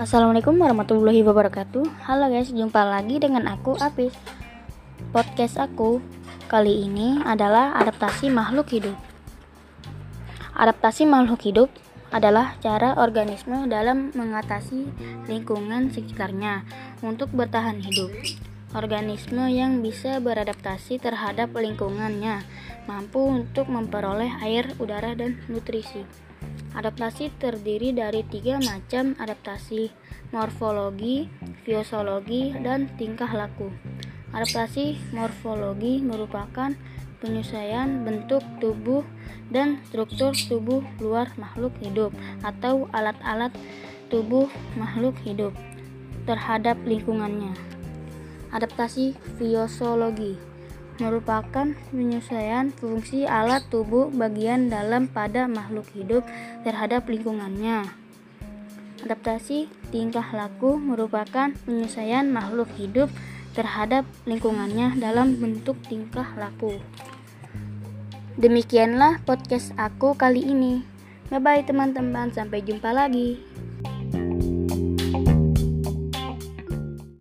Assalamualaikum warahmatullahi wabarakatuh. Halo guys, jumpa lagi dengan aku Apis. Podcast aku kali ini adalah adaptasi makhluk hidup. Adaptasi makhluk hidup adalah cara organisme dalam mengatasi lingkungan sekitarnya untuk bertahan hidup. Organisme yang bisa beradaptasi terhadap lingkungannya mampu untuk memperoleh air, udara, dan nutrisi. Adaptasi terdiri dari tiga macam adaptasi, morfologi, fisiologi, dan tingkah laku. Adaptasi morfologi merupakan penyesuaian bentuk tubuh dan struktur tubuh luar makhluk hidup atau alat-alat tubuh makhluk hidup terhadap lingkungannya. Adaptasi fisiologi merupakan penyesuaian fungsi alat tubuh bagian dalam pada makhluk hidup terhadap lingkungannya. Adaptasi tingkah laku merupakan penyesuaian makhluk hidup terhadap lingkungannya dalam bentuk tingkah laku. Demikianlah podcast aku kali ini. Bye bye teman-teman, sampai jumpa lagi.